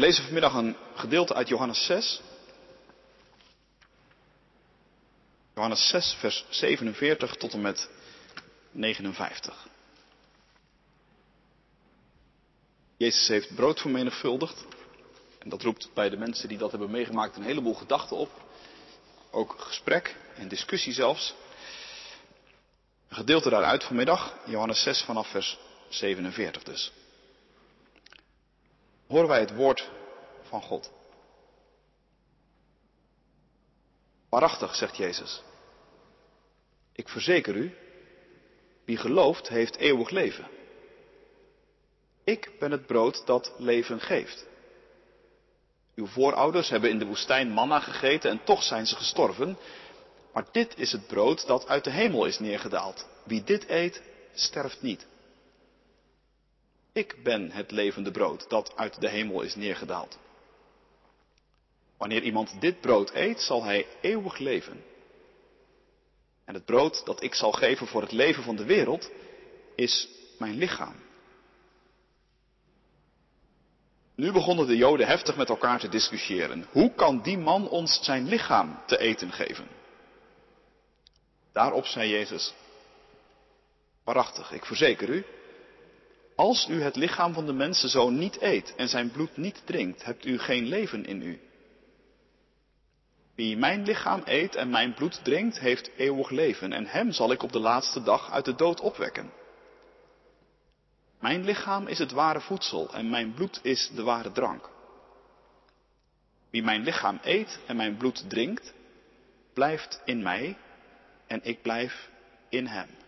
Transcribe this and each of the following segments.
We lezen vanmiddag een gedeelte uit Johannes 6. Johannes 6, vers 47 tot en met 59. Jezus heeft brood vermenigvuldigd. En dat roept bij de mensen die dat hebben meegemaakt een heleboel gedachten op. Ook gesprek en discussie zelfs. Een gedeelte daaruit vanmiddag, Johannes 6 vanaf vers 47 dus. Horen wij het woord van God. Waarachtig, zegt Jezus. Ik verzeker u, wie gelooft heeft eeuwig leven. Ik ben het brood dat leven geeft. Uw voorouders hebben in de woestijn manna gegeten en toch zijn ze gestorven. Maar dit is het brood dat uit de hemel is neergedaald. Wie dit eet, sterft niet. Ik ben het levende brood dat uit de hemel is neergedaald. Wanneer iemand dit brood eet, zal hij eeuwig leven. En het brood dat ik zal geven voor het leven van de wereld is mijn lichaam. Nu begonnen de Joden heftig met elkaar te discussiëren. Hoe kan die man ons zijn lichaam te eten geven? Daarop zei Jezus, waarachtig, ik verzeker u, als u het lichaam van de mensen zo niet eet en zijn bloed niet drinkt, hebt u geen leven in u. Wie mijn lichaam eet en mijn bloed drinkt, heeft eeuwig leven en hem zal ik op de laatste dag uit de dood opwekken. Mijn lichaam is het ware voedsel en mijn bloed is de ware drank. Wie mijn lichaam eet en mijn bloed drinkt, blijft in mij en ik blijf in hem.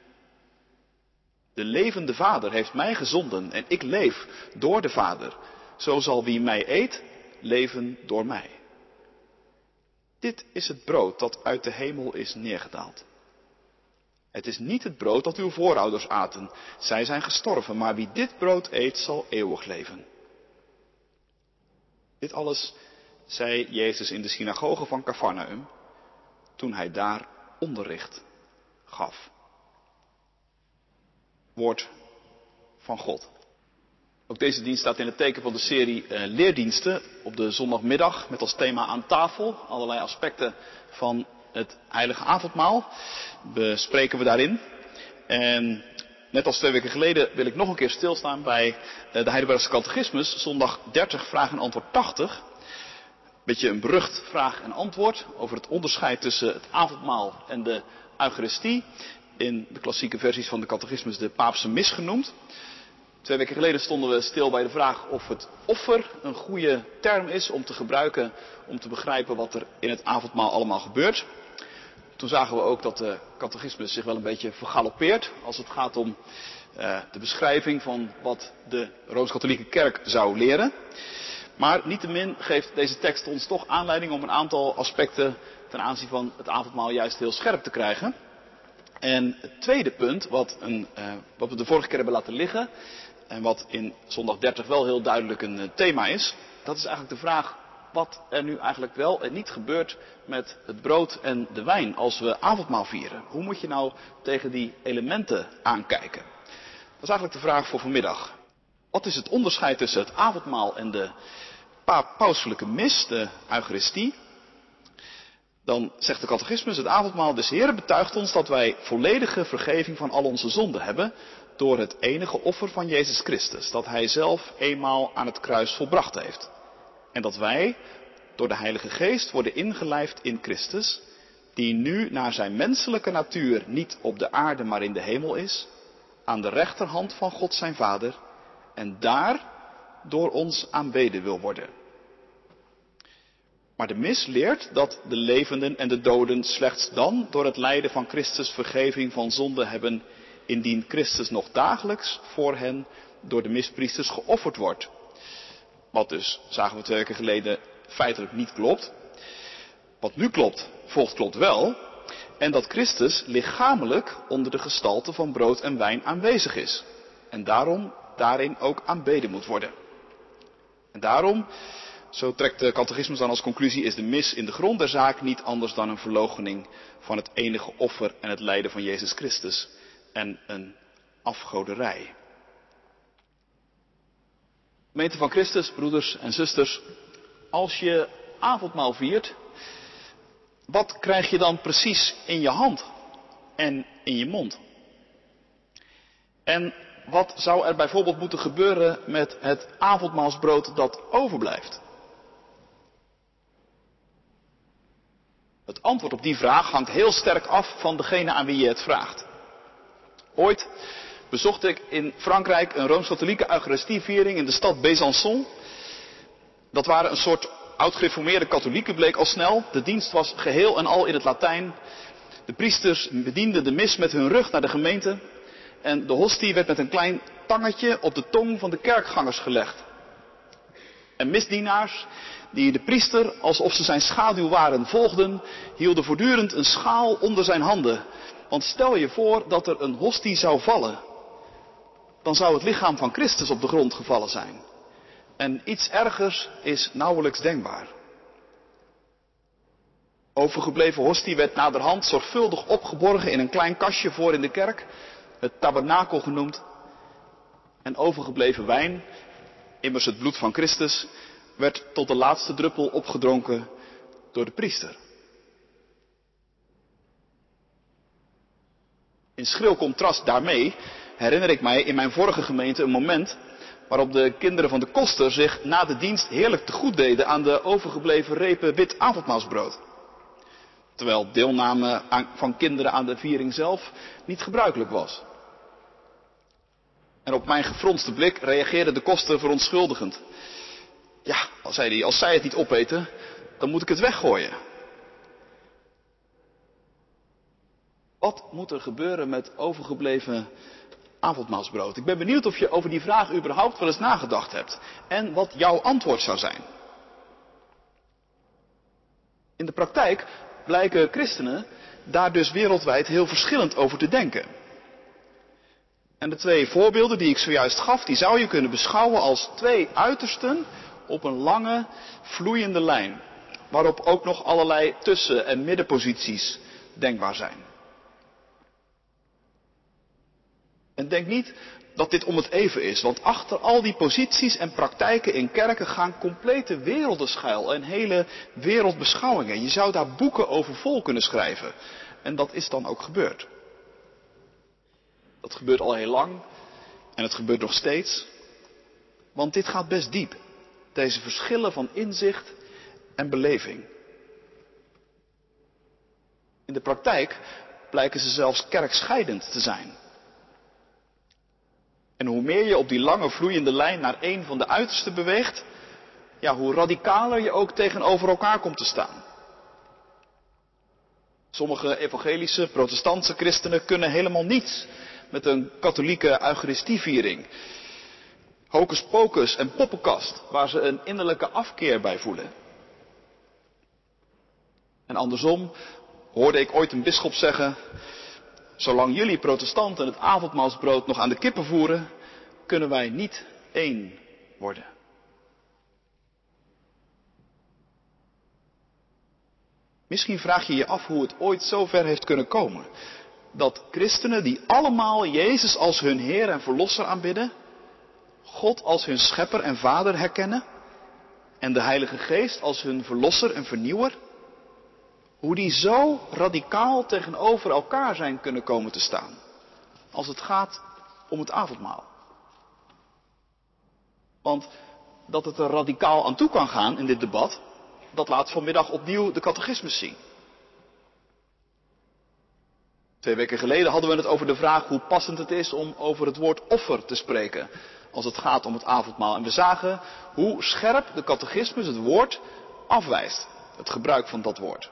De levende Vader heeft mij gezonden en ik leef door de Vader. Zo zal wie mij eet, leven door mij. Dit is het brood dat uit de hemel is neergedaald. Het is niet het brood dat uw voorouders aten. Zij zijn gestorven, maar wie dit brood eet, zal eeuwig leven. Dit alles zei Jezus in de synagoge van Cafarnaum, toen hij daar onderricht gaf. Woord van God. Ook deze dienst staat in het teken van de serie eh, leerdiensten op de zondagmiddag met als thema aan tafel allerlei aspecten van het heilige avondmaal bespreken we daarin. En net als twee weken geleden wil ik nog een keer stilstaan bij eh, de Heidelbergse catechismus, zondag 30, vraag en antwoord 80. Beetje een berucht vraag en antwoord over het onderscheid tussen het avondmaal en de Eucharistie. In de klassieke versies van de catechismus de paapse mis genoemd. Twee weken geleden stonden we stil bij de vraag of het offer een goede term is om te gebruiken om te begrijpen wat er in het avondmaal allemaal gebeurt. Toen zagen we ook dat de catechismus zich wel een beetje vergalopeert als het gaat om uh, de beschrijving van wat de Rooms-Katholieke Kerk zou leren. Maar niettemin geeft deze tekst ons toch aanleiding om een aantal aspecten ten aanzien van het avondmaal juist heel scherp te krijgen. En het tweede punt, wat, een, uh, wat we de vorige keer hebben laten liggen, en wat in zondag 30 wel heel duidelijk een uh, thema is, dat is eigenlijk de vraag wat er nu eigenlijk wel en niet gebeurt met het brood en de wijn als we avondmaal vieren. Hoe moet je nou tegen die elementen aankijken? Dat is eigenlijk de vraag voor vanmiddag. Wat is het onderscheid tussen het avondmaal en de pauselijke mis, de Eucharistie? Dan zegt de catechismus, het avondmaal des Heren betuigt ons dat wij volledige vergeving van al onze zonden hebben door het enige offer van Jezus Christus, dat Hij zelf eenmaal aan het kruis volbracht heeft. En dat wij door de Heilige Geest worden ingelijfd in Christus, die nu naar zijn menselijke natuur niet op de aarde maar in de hemel is, aan de rechterhand van God zijn Vader, en daar door ons aanbeden wil worden. Maar de mis leert dat de levenden en de doden slechts dan door het lijden van Christus vergeving van zonde hebben, indien Christus nog dagelijks voor hen door de mispriesters geofferd wordt. Wat dus, zagen we twee weken geleden, feitelijk niet klopt. Wat nu klopt, volgt klopt wel. En dat Christus lichamelijk onder de gestalte van brood en wijn aanwezig is. En daarom daarin ook aanbeden moet worden. En daarom, zo trekt de catechismus dan als conclusie, is de mis in de grond der zaak niet anders dan een verloochening van het enige offer en het lijden van Jezus Christus. En een afgoderij. Gemeente van Christus, broeders en zusters, als je avondmaal viert, wat krijg je dan precies in je hand en in je mond? En wat zou er bijvoorbeeld moeten gebeuren met het avondmaalsbrood dat overblijft? Het antwoord op die vraag hangt heel sterk af van degene aan wie je het vraagt. Ooit bezocht ik in Frankrijk een Rooms-Katholieke Eucharistieviering in de stad Besançon. Dat waren een soort oud-gereformeerde katholieken, bleek al snel. De dienst was geheel en al in het Latijn. De priesters bedienden de mis met hun rug naar de gemeente. En de hostie werd met een klein tangetje op de tong van de kerkgangers gelegd. En misdienaars, die de priester, alsof ze zijn schaduw waren, volgden, hielden voortdurend een schaal onder zijn handen. Want stel je voor dat er een hostie zou vallen, dan zou het lichaam van Christus op de grond gevallen zijn. En iets ergers is nauwelijks denkbaar. Overgebleven hostie werd naderhand zorgvuldig opgeborgen in een klein kastje voor in de kerk, het tabernakel genoemd. En overgebleven wijn, immers het bloed van Christus, werd tot de laatste druppel opgedronken door de priester. In schril contrast daarmee herinner ik mij in mijn vorige gemeente een moment waarop de kinderen van de koster zich na de dienst heerlijk te goed deden aan de overgebleven repen wit avondmaalsbrood. Terwijl deelname van kinderen aan de viering zelf niet gebruikelijk was. En op mijn gefronste blik reageerde de koster verontschuldigend. Ja, hij, als zij het niet opeten, dan moet ik het weggooien. Wat moet er gebeuren met overgebleven avondmaalsbrood? Ik ben benieuwd of je over die vraag überhaupt wel eens nagedacht hebt. En wat jouw antwoord zou zijn. In de praktijk blijken christenen daar dus wereldwijd heel verschillend over te denken. En de twee voorbeelden die ik zojuist gaf, die zou je kunnen beschouwen als twee uitersten op een lange, vloeiende lijn. Waarop ook nog allerlei tussen- en middenposities denkbaar zijn. En denk niet dat dit om het even is, want achter al die posities en praktijken in kerken gaan complete werelden schuil en hele wereldbeschouwingen. Je zou daar boeken over vol kunnen schrijven. En dat is dan ook gebeurd. Dat gebeurt al heel lang en het gebeurt nog steeds. Want dit gaat best diep. Deze verschillen van inzicht en beleving. In de praktijk blijken ze zelfs kerkscheidend te zijn. En hoe meer je op die lange vloeiende lijn naar een van de uitersten beweegt, ja, hoe radicaler je ook tegenover elkaar komt te staan. Sommige evangelische, protestantse christenen kunnen helemaal niets met een katholieke eucharistieviering. Hocus pocus en poppenkast, waar ze een innerlijke afkeer bij voelen. En andersom hoorde ik ooit een bisschop zeggen, zolang jullie protestanten het avondmaalsbrood nog aan de kippen voeren, kunnen wij niet één worden. Misschien vraag je je af hoe het ooit zo ver heeft kunnen komen. Dat christenen die allemaal Jezus als hun Heer en Verlosser aanbidden, God als hun Schepper en Vader herkennen en de Heilige Geest als hun Verlosser en Vernieuwer, hoe die zo radicaal tegenover elkaar zijn kunnen komen te staan als het gaat om het avondmaal. Want dat het er radicaal aan toe kan gaan in dit debat, dat laat vanmiddag opnieuw de catechismus zien. Twee weken geleden hadden we het over de vraag hoe passend het is om over het woord offer te spreken als het gaat om het avondmaal. En we zagen hoe scherp de catechismus het woord afwijst, het gebruik van dat woord.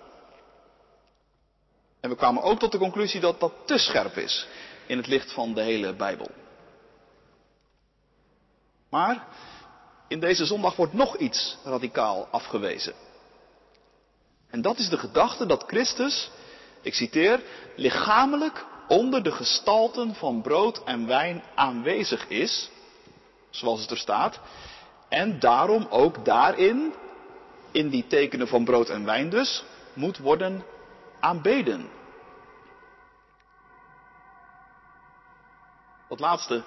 En we kwamen ook tot de conclusie dat dat te scherp is in het licht van de hele Bijbel. Maar in deze zondag wordt nog iets radicaal afgewezen. En dat is de gedachte dat Christus, ik citeer, lichamelijk onder de gestalten van brood en wijn aanwezig is, zoals het er staat, en daarom ook daarin, in die tekenen van brood en wijn dus, moet worden aanbeden. Dat laatste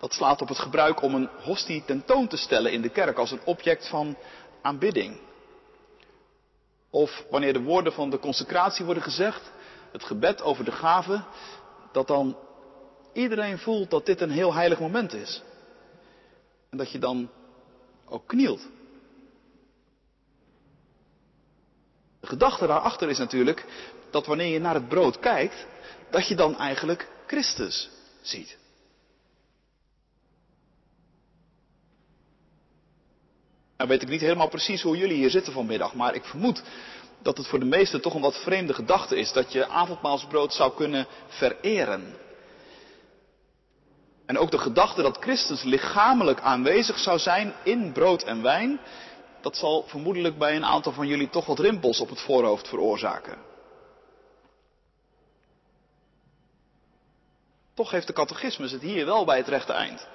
Dat slaat op het gebruik om een hostie tentoon te stellen in de kerk als een object van aanbidding. Of wanneer de woorden van de consecratie worden gezegd, het gebed over de gave, dat dan iedereen voelt dat dit een heel heilig moment is. En dat je dan ook knielt. De gedachte daarachter is natuurlijk dat wanneer je naar het brood kijkt, dat je dan eigenlijk Christus ziet. Nou weet ik niet helemaal precies hoe jullie hier zitten vanmiddag, maar ik vermoed dat het voor de meesten toch een wat vreemde gedachte is dat je avondmaalsbrood zou kunnen vereren. En ook de gedachte dat Christus lichamelijk aanwezig zou zijn in brood en wijn, dat zal vermoedelijk bij een aantal van jullie toch wat rimpels op het voorhoofd veroorzaken. Toch heeft de catechismus het hier wel bij het rechte eind.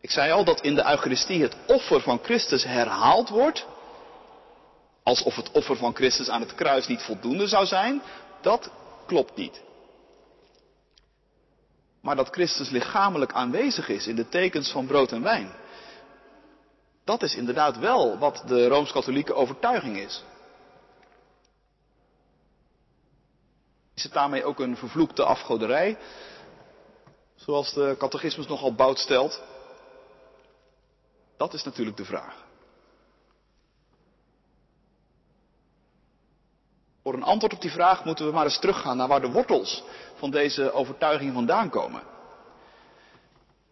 Ik zei al dat in de Eucharistie het offer van Christus herhaald wordt. Alsof het offer van Christus aan het kruis niet voldoende zou zijn. Dat klopt niet. Maar dat Christus lichamelijk aanwezig is in de tekens van brood en wijn. Dat is inderdaad wel wat de rooms-katholieke overtuiging is. Is het daarmee ook een vervloekte afgoderij? Zoals de catechismus nogal bout stelt. Dat is natuurlijk de vraag. Voor een antwoord op die vraag moeten we maar eens teruggaan naar waar de wortels van deze overtuiging vandaan komen.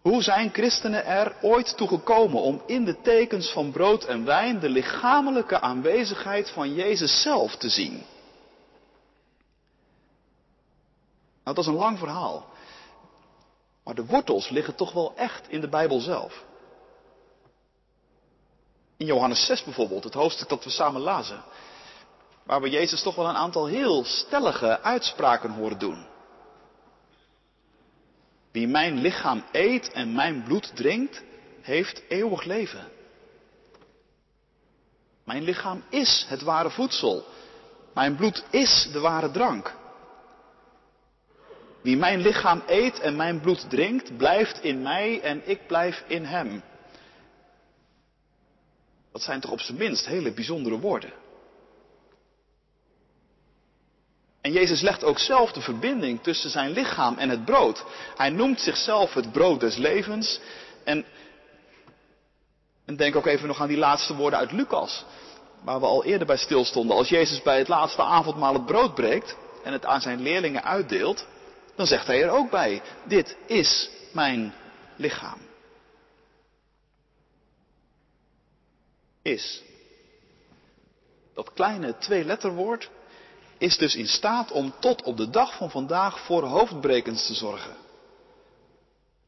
Hoe zijn christenen er ooit toe gekomen om in de tekens van brood en wijn de lichamelijke aanwezigheid van Jezus zelf te zien? Nou, dat is een lang verhaal. Maar de wortels liggen toch wel echt in de Bijbel zelf. In Johannes 6 bijvoorbeeld, het hoofdstuk dat we samen lazen. Waar we Jezus toch wel een aantal heel stellige uitspraken horen doen. Wie mijn lichaam eet en mijn bloed drinkt, heeft eeuwig leven. Mijn lichaam is het ware voedsel. Mijn bloed is de ware drank. Wie mijn lichaam eet en mijn bloed drinkt, blijft in mij en ik blijf in hem. Dat zijn toch op zijn minst hele bijzondere woorden. En Jezus legt ook zelf de verbinding tussen zijn lichaam en het brood. Hij noemt zichzelf het brood des levens. En, en denk ook even nog aan die laatste woorden uit Lucas, waar we al eerder bij stilstonden. Als Jezus bij het laatste avondmaal het brood breekt en het aan zijn leerlingen uitdeelt, dan zegt hij er ook bij, dit is mijn lichaam. Is. Dat kleine twee-letterwoord is dus in staat om tot op de dag van vandaag voor hoofdbrekens te zorgen.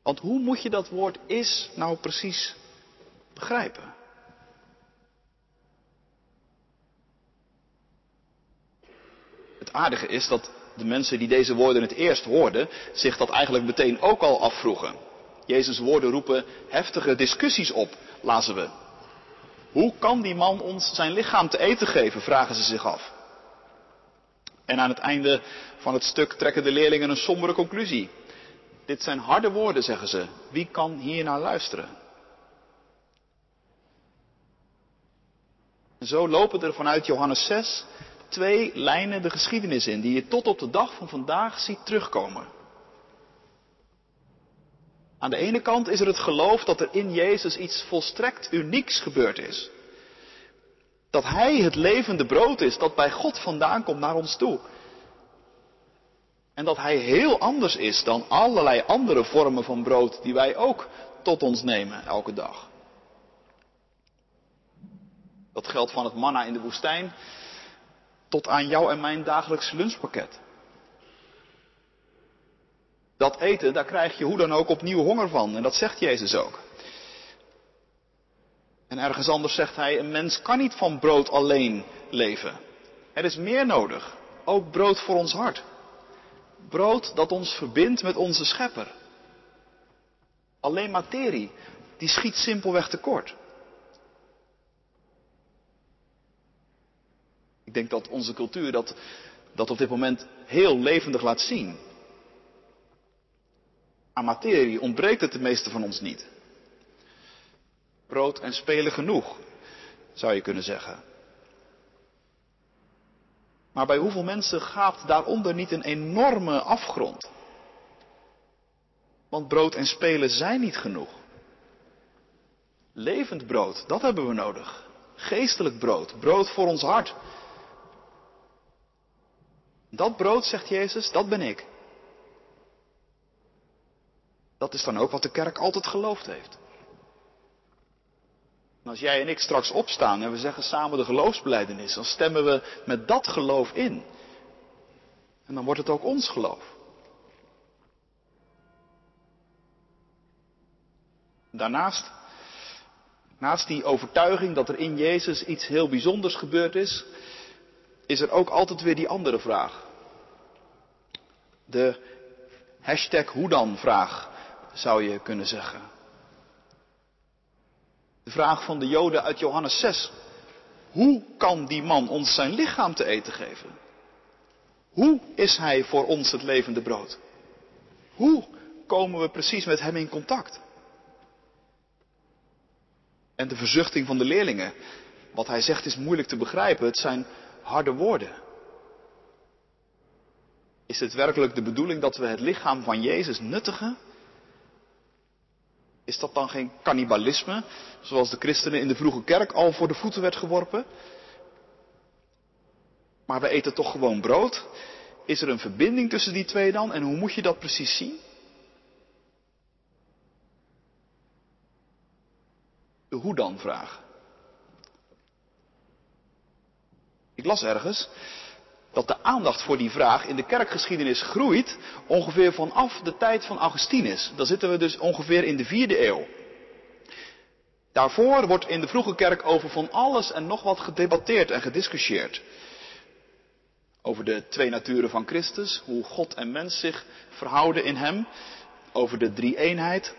Want hoe moet je dat woord is nou precies begrijpen? Het aardige is dat de mensen die deze woorden het eerst hoorden, zich dat eigenlijk meteen ook al afvroegen. Jezus' woorden roepen heftige discussies op, lazen we. Hoe kan die man ons zijn lichaam te eten geven, vragen ze zich af. En aan het einde van het stuk trekken de leerlingen een sombere conclusie. Dit zijn harde woorden, zeggen ze. Wie kan hier naar luisteren? En zo lopen er vanuit Johannes 6 twee lijnen de geschiedenis in, die je tot op de dag van vandaag ziet terugkomen. Aan de ene kant is er het geloof dat er in Jezus iets volstrekt unieks gebeurd is. Dat Hij het levende brood is dat bij God vandaan komt naar ons toe. En dat Hij heel anders is dan allerlei andere vormen van brood die wij ook tot ons nemen elke dag. Dat geldt van het manna in de woestijn tot aan jou en mijn dagelijks lunchpakket. Dat eten, daar krijg je hoe dan ook opnieuw honger van. En dat zegt Jezus ook. En ergens anders zegt hij, een mens kan niet van brood alleen leven. Er is meer nodig. Ook brood voor ons hart. Brood dat ons verbindt met onze schepper. Alleen materie, die schiet simpelweg tekort. Ik denk dat onze cultuur dat, dat op dit moment heel levendig laat zien. Aan materie ontbreekt het de meeste van ons niet. Brood en spelen genoeg, zou je kunnen zeggen. Maar bij hoeveel mensen gaat daaronder niet een enorme afgrond? Want brood en spelen zijn niet genoeg. Levend brood, dat hebben we nodig. Geestelijk brood, brood voor ons hart. Dat brood, zegt Jezus, dat ben ik. Dat is dan ook wat de kerk altijd geloofd heeft. En als jij en ik straks opstaan en we zeggen samen de geloofsbeleidenis, dan stemmen we met dat geloof in. En dan wordt het ook ons geloof. Daarnaast, naast die overtuiging dat er in Jezus iets heel bijzonders gebeurd is, is er ook altijd weer die andere vraag. De hashtag hoe dan vraag, zou je kunnen zeggen. De vraag van de Joden uit Johannes 6. Hoe kan die man ons zijn lichaam te eten geven? Hoe is hij voor ons het levende brood? Hoe komen we precies met hem in contact? En de verzuchting van de leerlingen. Wat hij zegt is moeilijk te begrijpen. Het zijn harde woorden. Is het werkelijk de bedoeling dat we het lichaam van Jezus nuttigen? Is dat dan geen cannibalisme, zoals de christenen in de vroege kerk al voor de voeten werd geworpen? Maar we eten toch gewoon brood? Is er een verbinding tussen die twee dan? En hoe moet je dat precies zien? De hoe dan vraag. Ik las ergens dat de aandacht voor die vraag in de kerkgeschiedenis groeit ongeveer vanaf de tijd van Augustinus. Dan zitten we dus ongeveer in de vierde eeuw. Daarvoor wordt in de vroege kerk over van alles en nog wat gedebatteerd en gediscussieerd. Over de twee naturen van Christus, hoe God en mens zich verhouden in Hem, over de drie-eenheid,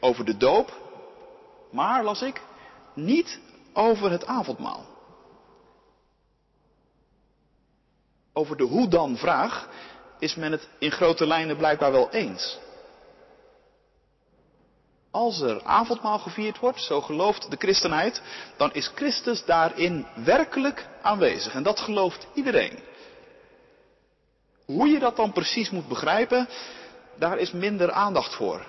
over de doop, maar, las ik, niet over het avondmaal. Over de hoe dan vraag is men het in grote lijnen blijkbaar wel eens. Als er avondmaal gevierd wordt, zo gelooft de christenheid, dan is Christus daarin werkelijk aanwezig. En dat gelooft iedereen. Hoe je dat dan precies moet begrijpen, daar is minder aandacht voor.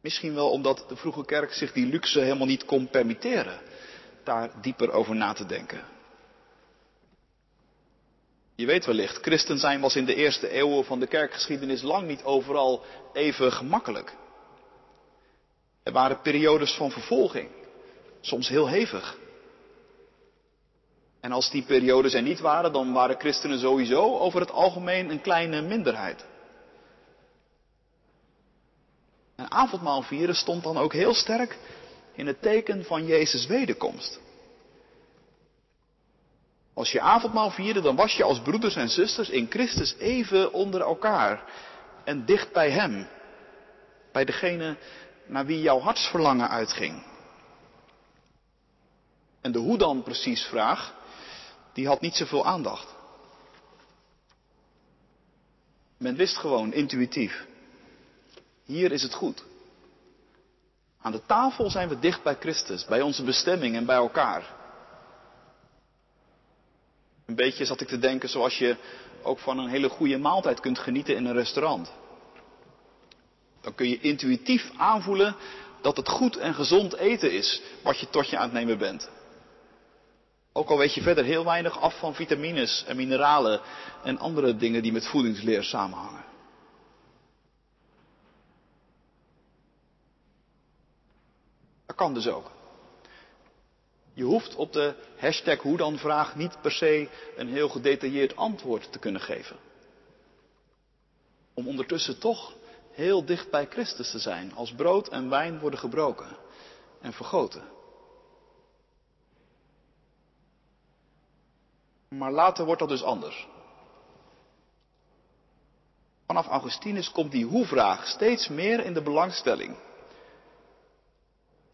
Misschien wel omdat de vroege kerk zich die luxe helemaal niet kon permitteren daar dieper over na te denken. Je weet wellicht, christen zijn was in de eerste eeuwen van de kerkgeschiedenis lang niet overal even gemakkelijk. Er waren periodes van vervolging, soms heel hevig. En als die periodes er niet waren, dan waren christenen sowieso over het algemeen een kleine minderheid. En avondmaal vieren stond dan ook heel sterk in het teken van Jezus' wederkomst. Als je avondmaal vierde, dan was je als broeders en zusters in Christus even onder elkaar en dicht bij Hem. Bij degene naar wie jouw hartsverlangen uitging. En de hoe dan precies vraag, die had niet zoveel aandacht. Men wist gewoon intuïtief. Hier is het goed. Aan de tafel zijn we dicht bij Christus, bij onze bestemming en bij elkaar. Een beetje zat ik te denken zoals je ook van een hele goede maaltijd kunt genieten in een restaurant. Dan kun je intuïtief aanvoelen dat het goed en gezond eten is wat je tot je aan het nemen bent. Ook al weet je verder heel weinig af van vitamines en mineralen en andere dingen die met voedingsleer samenhangen. Dat kan dus ook. Je hoeft op de hashtag hoe dan vraag niet per se een heel gedetailleerd antwoord te kunnen geven. Om ondertussen toch heel dicht bij Christus te zijn als brood en wijn worden gebroken en vergoten. Maar later wordt dat dus anders. Vanaf Augustinus komt die hoe-vraag steeds meer in de belangstelling.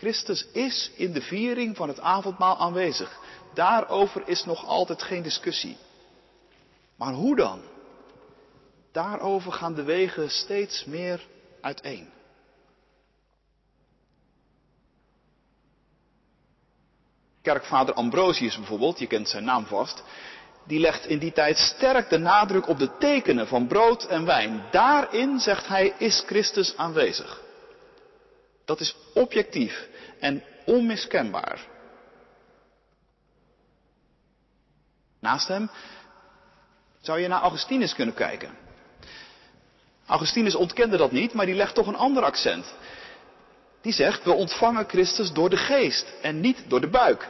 Christus is in de viering van het avondmaal aanwezig. Daarover is nog altijd geen discussie. Maar hoe dan? Daarover gaan de wegen steeds meer uiteen. Kerkvader Ambrosius bijvoorbeeld, je kent zijn naam vast, die legt in die tijd sterk de nadruk op de tekenen van brood en wijn. Daarin, zegt hij, is Christus aanwezig. Dat is objectief en onmiskenbaar. Naast hem zou je naar Augustinus kunnen kijken. Augustinus ontkende dat niet, maar die legt toch een ander accent. Die zegt, we ontvangen Christus door de geest en niet door de buik.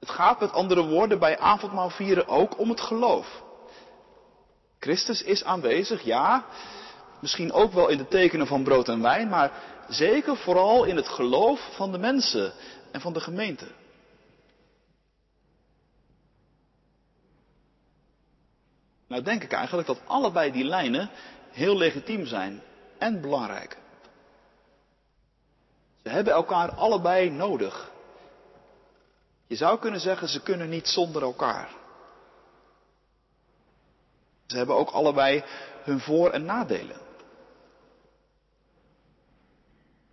Het gaat met andere woorden bij avondmaal vieren ook om het geloof. Christus is aanwezig, ja, misschien ook wel in de tekenen van brood en wijn, maar zeker vooral in het geloof van de mensen en van de gemeente. Nou denk ik eigenlijk dat allebei die lijnen heel legitiem zijn en belangrijk. Ze hebben elkaar allebei nodig. Je zou kunnen zeggen, ze kunnen niet zonder elkaar. Ze hebben ook allebei hun voor- en nadelen.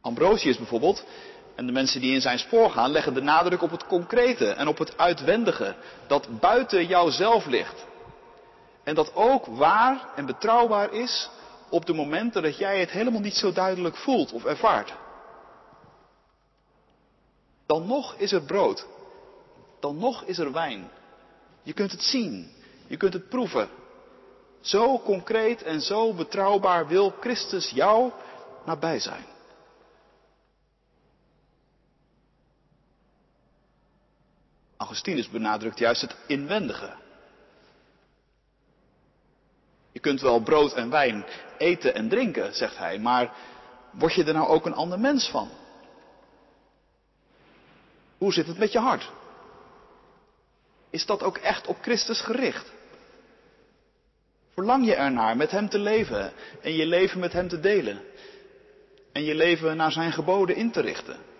Ambrosius bijvoorbeeld, en de mensen die in zijn spoor gaan, leggen de nadruk op het concrete en op het uitwendige, dat buiten jouzelf ligt. En dat ook waar en betrouwbaar is op de momenten dat jij het helemaal niet zo duidelijk voelt of ervaart. Dan nog is er brood. Dan nog is er wijn. Je kunt het zien. Je kunt het proeven. Zo concreet en zo betrouwbaar wil Christus jou nabij zijn. Augustinus benadrukt juist het inwendige. Je kunt wel brood en wijn eten en drinken, zegt hij, maar word je er nou ook een ander mens van? Hoe zit het met je hart? Is dat ook echt op Christus gericht? Verlang je ernaar met Hem te leven en je leven met Hem te delen? En je leven naar Zijn geboden in te richten?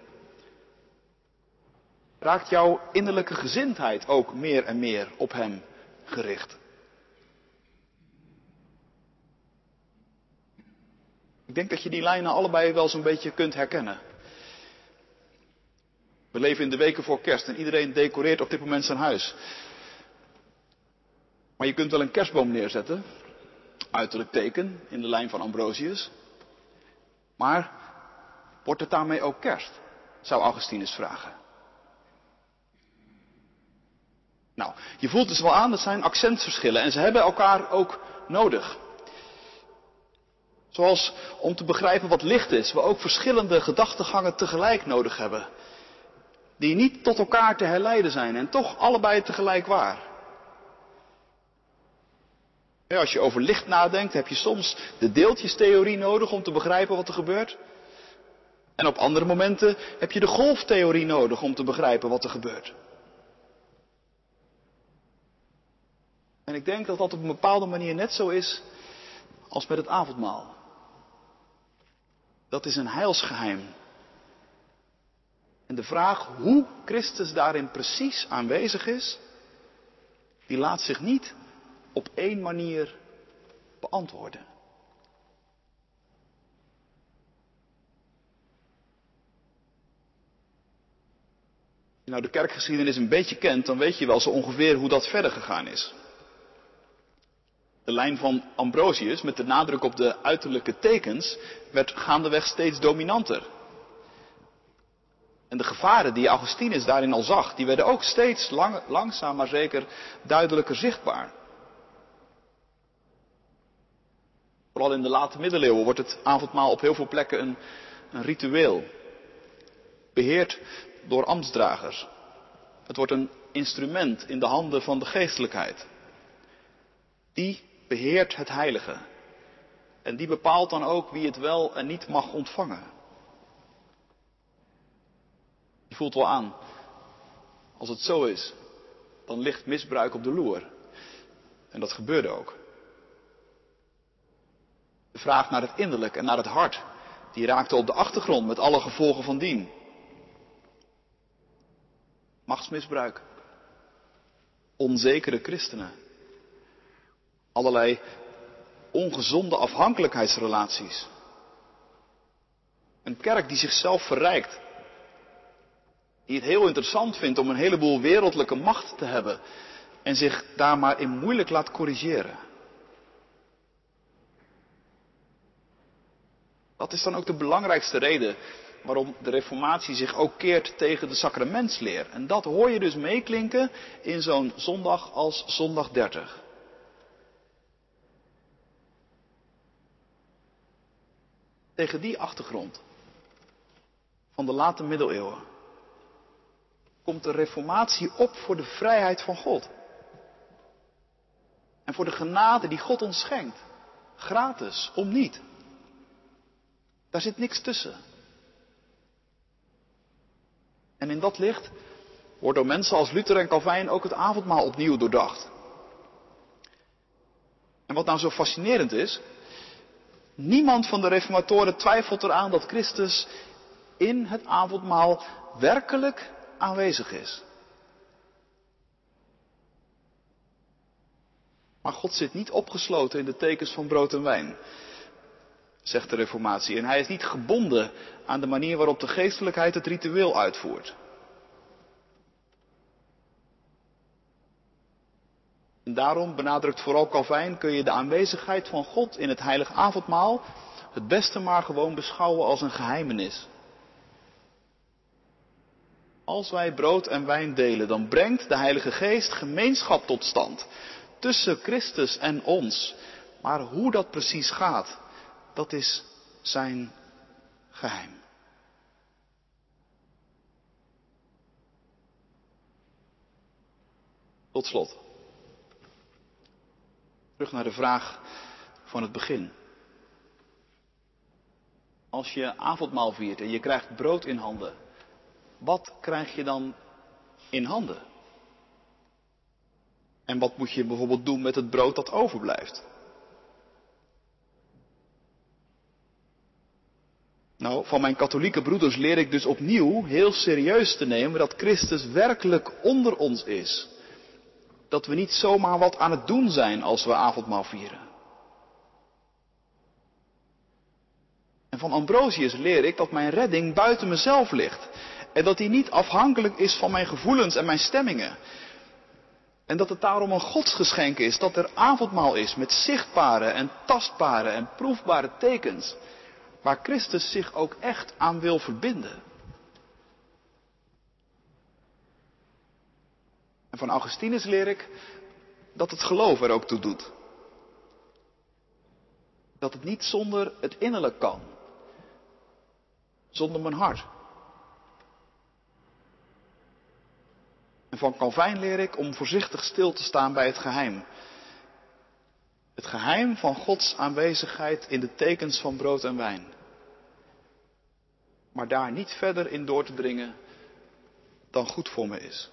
Raakt jouw innerlijke gezindheid ook meer en meer op Hem gericht? Ik denk dat je die lijnen allebei wel zo'n beetje kunt herkennen. We leven in de weken voor kerst en iedereen decoreert op dit moment zijn huis. Maar je kunt wel een kerstboom neerzetten, uiterlijk teken in de lijn van Ambrosius. Maar wordt het daarmee ook kerst? Zou Augustinus vragen. Nou, je voelt dus wel aan, dat zijn accentverschillen en ze hebben elkaar ook nodig. Zoals om te begrijpen wat licht is, we ook verschillende gedachtegangen tegelijk nodig hebben. Die niet tot elkaar te herleiden zijn en toch allebei tegelijk waar. Als je over licht nadenkt, heb je soms de deeltjestheorie nodig om te begrijpen wat er gebeurt. En op andere momenten heb je de golftheorie nodig om te begrijpen wat er gebeurt. En ik denk dat dat op een bepaalde manier net zo is als met het avondmaal. Dat is een heilsgeheim. En de vraag hoe Christus daarin precies aanwezig is, die laat zich niet op één manier beantwoorden. Als je nou de kerkgeschiedenis een beetje kent, dan weet je wel zo ongeveer hoe dat verder gegaan is. De lijn van Ambrosius, met de nadruk op de uiterlijke tekens, werd gaandeweg steeds dominanter. En de gevaren die Augustinus daarin al zag, die werden ook steeds lang, langzaam maar zeker duidelijker zichtbaar. Vooral in de late middeleeuwen wordt het avondmaal op heel veel plekken een, een ritueel. Beheerd door ambtsdragers. Het wordt een instrument in de handen van de geestelijkheid. Die beheert het heilige. En die bepaalt dan ook wie het wel en niet mag ontvangen. Je voelt wel aan, als het zo is, dan ligt misbruik op de loer. En dat gebeurde ook. De vraag naar het innerlijk en naar het hart, die raakte op de achtergrond met alle gevolgen van dien. Machtsmisbruik. Onzekere christenen. Allerlei ongezonde afhankelijkheidsrelaties. Een kerk die zichzelf verrijkt. Die het heel interessant vindt om een heleboel wereldlijke macht te hebben. En zich daar maar in moeilijk laat corrigeren. Dat is dan ook de belangrijkste reden waarom de Reformatie zich ook keert tegen de sacramentsleer. En dat hoor je dus meeklinken in zo'n zondag als zondag 30. Tegen die achtergrond van de late middeleeuwen komt de Reformatie op voor de vrijheid van God. En voor de genade die God ons schenkt. Gratis, om niet. Daar zit niks tussen. En in dat licht wordt door mensen als Luther en Calvijn ook het avondmaal opnieuw doordacht. En wat nou zo fascinerend is, niemand van de reformatoren twijfelt eraan dat Christus in het avondmaal werkelijk aanwezig is. Maar God zit niet opgesloten in de tekens van brood en wijn, zegt de Reformatie. En hij is niet gebonden aan de manier waarop de geestelijkheid het ritueel uitvoert. En daarom benadrukt vooral Calvijn, kun je de aanwezigheid van God in het heilige avondmaal het beste maar gewoon beschouwen als een geheimenis. Als wij brood en wijn delen, dan brengt de Heilige Geest gemeenschap tot stand tussen Christus en ons. Maar hoe dat precies gaat, dat is zijn geheim. Tot slot. Terug naar de vraag van het begin. Als je avondmaal viert en je krijgt brood in handen, wat krijg je dan in handen? En wat moet je bijvoorbeeld doen met het brood dat overblijft? Nou, van mijn katholieke broeders leer ik dus opnieuw heel serieus te nemen dat Christus werkelijk onder ons is. Dat we niet zomaar wat aan het doen zijn als we avondmaal vieren. En van Ambrosius leer ik dat mijn redding buiten mezelf ligt. En dat die niet afhankelijk is van mijn gevoelens en mijn stemmingen. En dat het daarom een godsgeschenk is dat er avondmaal is met zichtbare en tastbare en proefbare tekens. Waar Christus zich ook echt aan wil verbinden. En van Augustinus leer ik dat het geloof er ook toe doet. Dat het niet zonder het innerlijk kan. Zonder mijn hart. En van Calvijn leer ik om voorzichtig stil te staan bij het geheim. Het geheim van Gods aanwezigheid in de tekens van brood en wijn. Maar daar niet verder in door te dringen dan goed voor me is.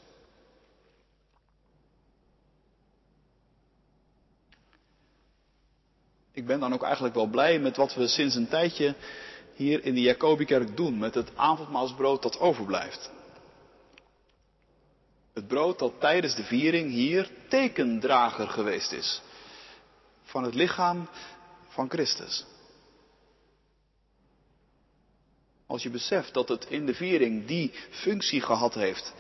Ik ben dan ook eigenlijk wel blij met wat we sinds een tijdje hier in de Jacobikerk doen, met het avondmaalsbrood dat overblijft. Het brood dat tijdens de viering hier tekendrager geweest is van het lichaam van Christus. Als je beseft dat het in de viering die functie gehad heeft,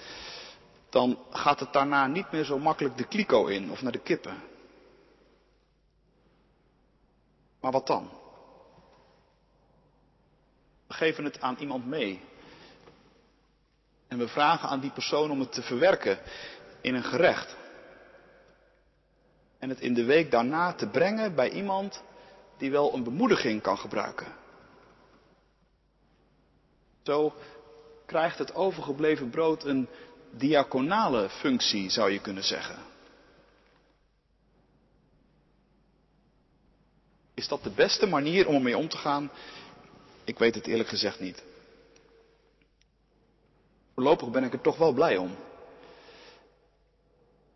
dan gaat het daarna niet meer zo makkelijk de kliko in of naar de kippen. Maar wat dan? We geven het aan iemand mee en we vragen aan die persoon om het te verwerken in een gerecht. En het in de week daarna te brengen bij iemand die wel een bemoediging kan gebruiken. Zo krijgt het overgebleven brood een diaconale functie, zou je kunnen zeggen. Is dat de beste manier om ermee om te gaan? Ik weet het eerlijk gezegd niet. Voorlopig ben ik er toch wel blij om.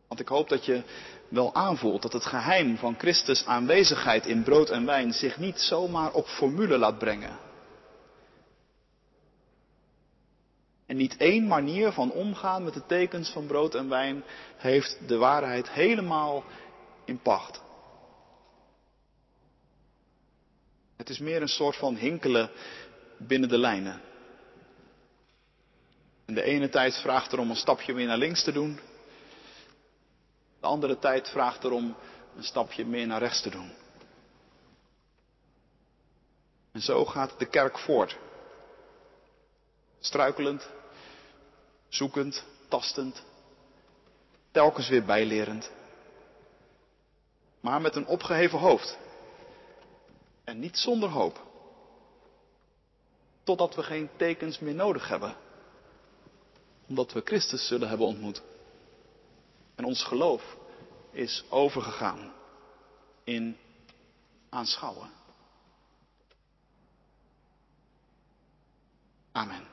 Want ik hoop dat je wel aanvoelt dat het geheim van Christus aanwezigheid in brood en wijn zich niet zomaar op formule laat brengen. En niet één manier van omgaan met de tekens van brood en wijn heeft de waarheid helemaal in pacht. Het is meer een soort van hinkelen binnen de lijnen. En de ene tijd vraagt er om een stapje meer naar links te doen. De andere tijd vraagt er om een stapje meer naar rechts te doen. En zo gaat de kerk voort. Struikelend, zoekend, tastend, telkens weer bijlerend. Maar met een opgeheven hoofd. En niet zonder hoop. Totdat we geen tekens meer nodig hebben. Omdat we Christus zullen hebben ontmoet. En ons geloof is overgegaan in aanschouwen. Amen.